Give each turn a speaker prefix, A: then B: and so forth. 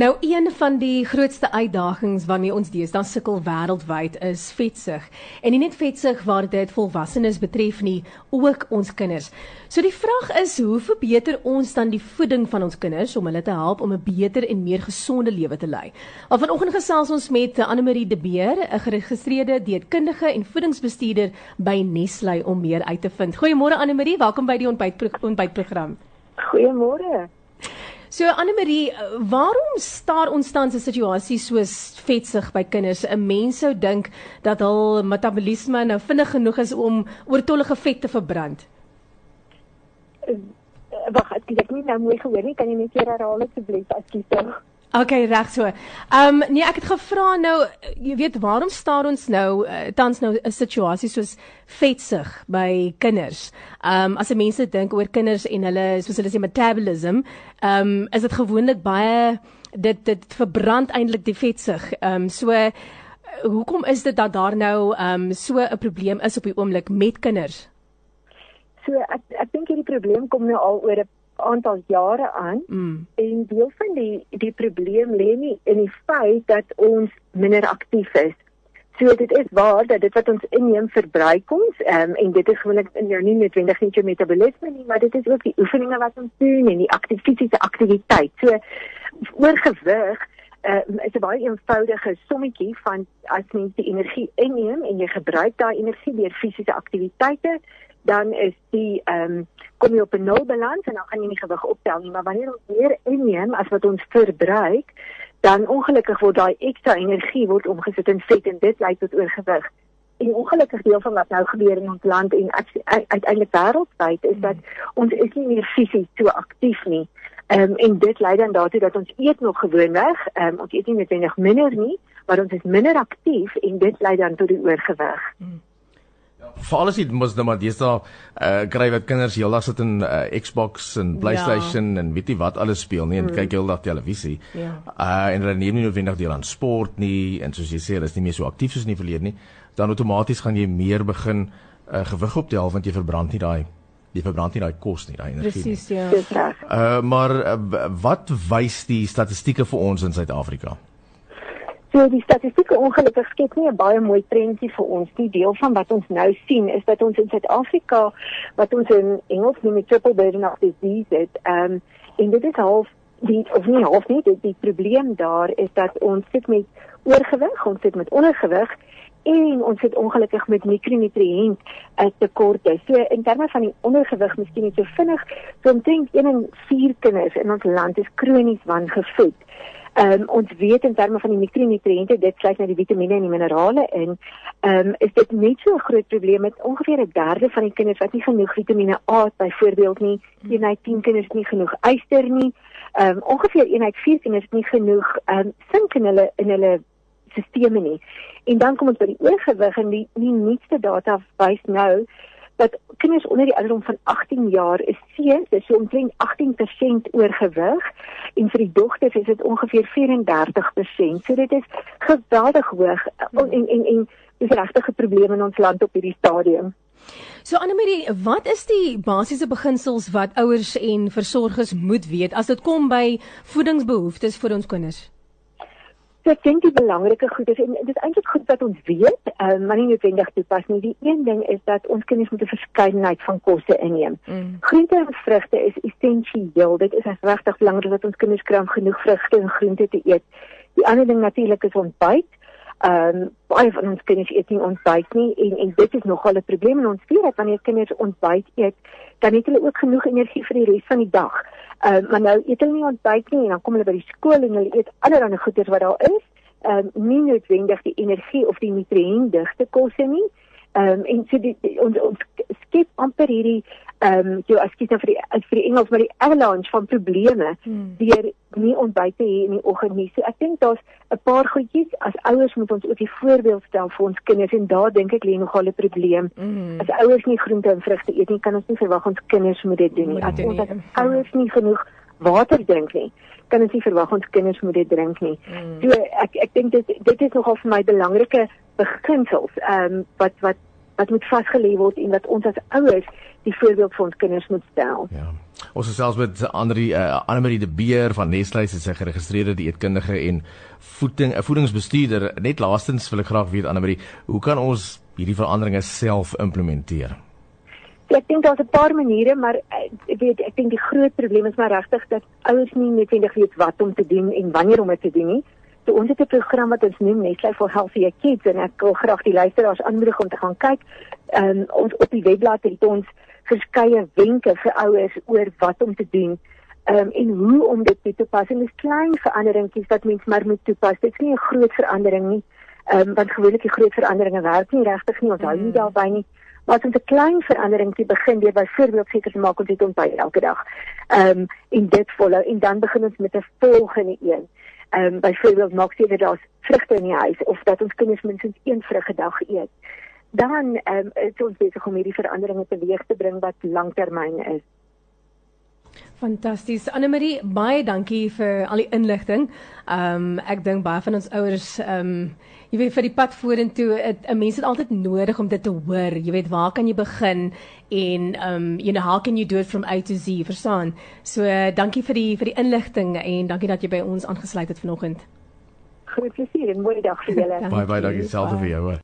A: Nou een van die grootste uitdagings waarmee ons deesdae sukkel wêreldwyd is vetsug. En nie net vetsug waar dit volwassenes betref nie, ook ons kinders. So die vraag is, hoe verbeter ons dan die voeding van ons kinders om hulle te help om 'n beter en meer gesonde lewe te lei? Al vanoggend gesels ons met Anne Marie De Beer, 'n geregistreerde dieetkundige en voedingsbestuurder by Nestlé om meer uit te vind. Goeiemôre Anne Marie, welkom by die ontbytprogram.
B: Goeiemôre.
A: So Anne Marie, waarom staar ons tans 'n situasie soos vetsig by kinders? 'n Mens sou dink dat hul metabolisme nou vinnig genoeg is om oortollige vet te verbrand.
B: Wag, ek het nie nou mooi gehoor nie. Kan jy net weer herhaal asseblief asseblief?
A: Okay, reg so. Ehm um, nee, ek het gevra nou, jy weet, waarom staar ons nou uh, tans nou 'n situasie soos vetsug by kinders? Ehm um, as mense dink oor kinders en hulle soos hulle sê metabolism, ehm um, is dit gewoonlik baie dit dit verbrand eintlik die vetsug. Ehm um, so uh, hoekom is dit dat daar nou ehm um, so 'n probleem is op die oomblik met kinders?
B: So ek ek dink hierdie probleem kom nou al oor 'n aantal jare aan mm. en deel van die die probleem lê nie in die feit dat ons minder aktief is. So dit is waar dat dit wat ons inneem verbruik ons um, en dit is gewoonlik in jou nie noodwendig net jou metabolisme nie, maar dit is ook die oefeninge wat ons doen en die aktiviese aktiwiteit. So oorgewig uh, is 'n baie eenvoudige sommetjie van as mens die energie inneem en jy gebruik daai energie deur fisiese aktiwiteite dan is die ehm um, kom jy op 'n nul balans en dan gaan jy nie gewig optel nie, maar wanneer ons meer inneem as wat ons verbruik, dan ongelukkig word daai ekstra energie word omgesit in vet en dit lei tot oorgewig. En ongelukkig deel van wat nou gebeur in ons land en uiteindelik wêreldwyd is dat ons is nie meer fisies so aktief nie. Ehm um, en dit lei dan daartoe dat ons eet nog gewoonweg, ehm um, ons eet nie net minder nie, maar ons is minder aktief en dit lei dan tot die oorgewig. Hmm
C: veral as jy mos nou maar deesdae uh kry wat kinders heeldag sit in uh, Xbox en PlayStation ja. en weet jy wat alles speel nie en mm. kyk heeldag televisie. Ja. Uh en hulle neem nie noodwendig deel aan sport nie en soos jy sê, hulle is nie meer so aktief soos in die verlede nie. Dan outomaties gaan jy meer begin uh gewig optel want jy verbrand nie daai jy verbrand nie daai kos nie, daai energie.
A: Presies, ja.
C: Uh maar uh, wat wys die statistieke vir ons in Suid-Afrika?
B: So die statistieke ongelukkig skep nie 'n baie mooi prentjie vir ons. Die deel van wat ons nou sien is dat ons in Suid-Afrika wat ons in Engels noem die triple burden of disease het. Ehm um, en dit is half die of nie half nie, die, die probleem daar is dat ons sit met oorgewig, ons sit met ondergewig en ons sit ongelukkig met mikronutriënt eh, tekorte. So in terme van die ondergewig, miskien nie so vinnig, so omtrent 1 in 4 kinders in ons land is kronies wangevoed. Ehm um, ons weet in terme van die mikronutriënte, dit sluit nou die vitamiene en die minerale in. Ehm um, is dit net so 'n groot probleem met ongeveer 'n derde van die kinders wat nie genoeg vitamiene A byvoorbeeld nie. Een uit 10 kinders nie genoeg yster nie. Ehm um, ongeveer een uit 4 kinders nie genoeg ehm um, sink in hulle in hulle sisteme nie. En dan kom ons by die oorgewig en die die nuutste data wys nou dat kinders onder die ouderdom van 18 jaar is seuns, dis so omtrent 18% oorgewig en vir die dogters is dit ongeveer 34%. So dit is geweldig hoog en en en, en dis regtig 'n probleem in ons land op hierdie stadium.
A: So Annelie, wat is die basiese beginsels wat ouers en versorgers moet weet as dit kom by voedingsbehoeftes vir ons kinders?
B: So ek dink die belangrike goed is en dit is eintlik goed wat ons weet, um, maar nie noodwendig toepas nie. Die een ding is dat ons kinders moet 'n verskeidenheid van kosse inneem. Mm. Groente en vrugte is essensieel. Dit is regtig belangrik dat ons kinders kry om genoeg vrugte en groente te eet. Die ander ding natuurlik is ontbyt. Ehm um, baie van ons kinders eet nie ontbyt nie en en dit is nogal 'n probleem in ons lewe wanneer kinders ontbyt eet, dan het hulle ook genoeg energie vir die res van die dag. Ehm uh, maar nou eet hulle nie ontbyt nie en dan kom hulle by die skool en hulle eet allerlei goeders wat daar is. Ehm um, nie noodwendig die energie of die nutriëntdigte kosse nie. Ehm um, en so die, die ons ons skep amper hierdie ehm um, jy as nou vir die vir die Engels maar die avalanche van probleme hmm. deur nie ontbyt te hê in die oggend nie. So ek dink daar's 'n paar goedjies as ouers moet ons ook die voorbeeld stel vir ons kinders en daar dink ek lê nogal 'n probleem. Hmm. As ouers nie groente en vrugte eet nie, kan ons nie verwag ons kinders moet dit doen nie. As ons as ouers nie genoeg water drink nie, kan ons nie verwag ons kinders moet dit drink nie. Hmm. So ek ek dink dit dit is nogal vir my belangrike beginsels ehm um, wat wat wat moet vasgelê word en wat ons as ouers die voorbeeld vir ons kinders moet stel.
C: Ja. Ons gesels met Andri uh, Annelie de Beer van Nestlé, sy is geregistreerde dieetkundige en voeding 'n voedingsbestuurder. Net laastens wil ek graag weet Annelie, hoe kan ons hierdie veranderinge self implementeer?
B: Ja, ek dink daar's 'n paar maniere, maar eh, ek weet ek dink die groot probleem is maar regtig dat ouers nie noodwendig weet wat om te doen en wanneer om dit te doen nie. So ons het 'n program wat ons noem Nestlé for Healthier Kids en ek wil graag die luisteraars aanmoedig om te gaan kyk. Ehm um, ons op die webblad het ons verskeie wenke vir ouers oor wat om te doen um, en hoe om dit toe te pas. En dis klein veranderingkies wat mens maar moet toepas. Dit is nie 'n groot verandering nie. Ehm um, want gewoonlik die groot veranderinge werk nie regtig nie. Ons hou nie mm. daarby nie. Maar as ons 'n klein verandering te begin deur byvoorbeeld seker te maak ons het ontbyt elke dag. Ehm um, en dit volhou en dan begin ons met 'n volgende een. Ehm um, byvoorbeeld maak seker daar's vrugte in die huis of dat ons kinders minstens een vrug 'n dag eet. Dan ehm um, is ons besig om hierdie veranderinge teweeg te bring wat langtermyn is.
A: Fantasties. Anne Marie, baie dankie vir al die inligting. Ehm um, ek dink baie van ons ouers ehm um, jy weet vir die pad vorentoe, 'n mens het altyd nodig om dit te hoor. Jy weet waar kan jy begin en ehm um, you know how can you do it from A to Z, verstaan? So uh, dankie vir die vir die inligting en dankie dat jy by ons aangesluit het vanoggend.
B: Groot plesier en mooi dag vir julle.
C: baie baie dankie selfs vir jou.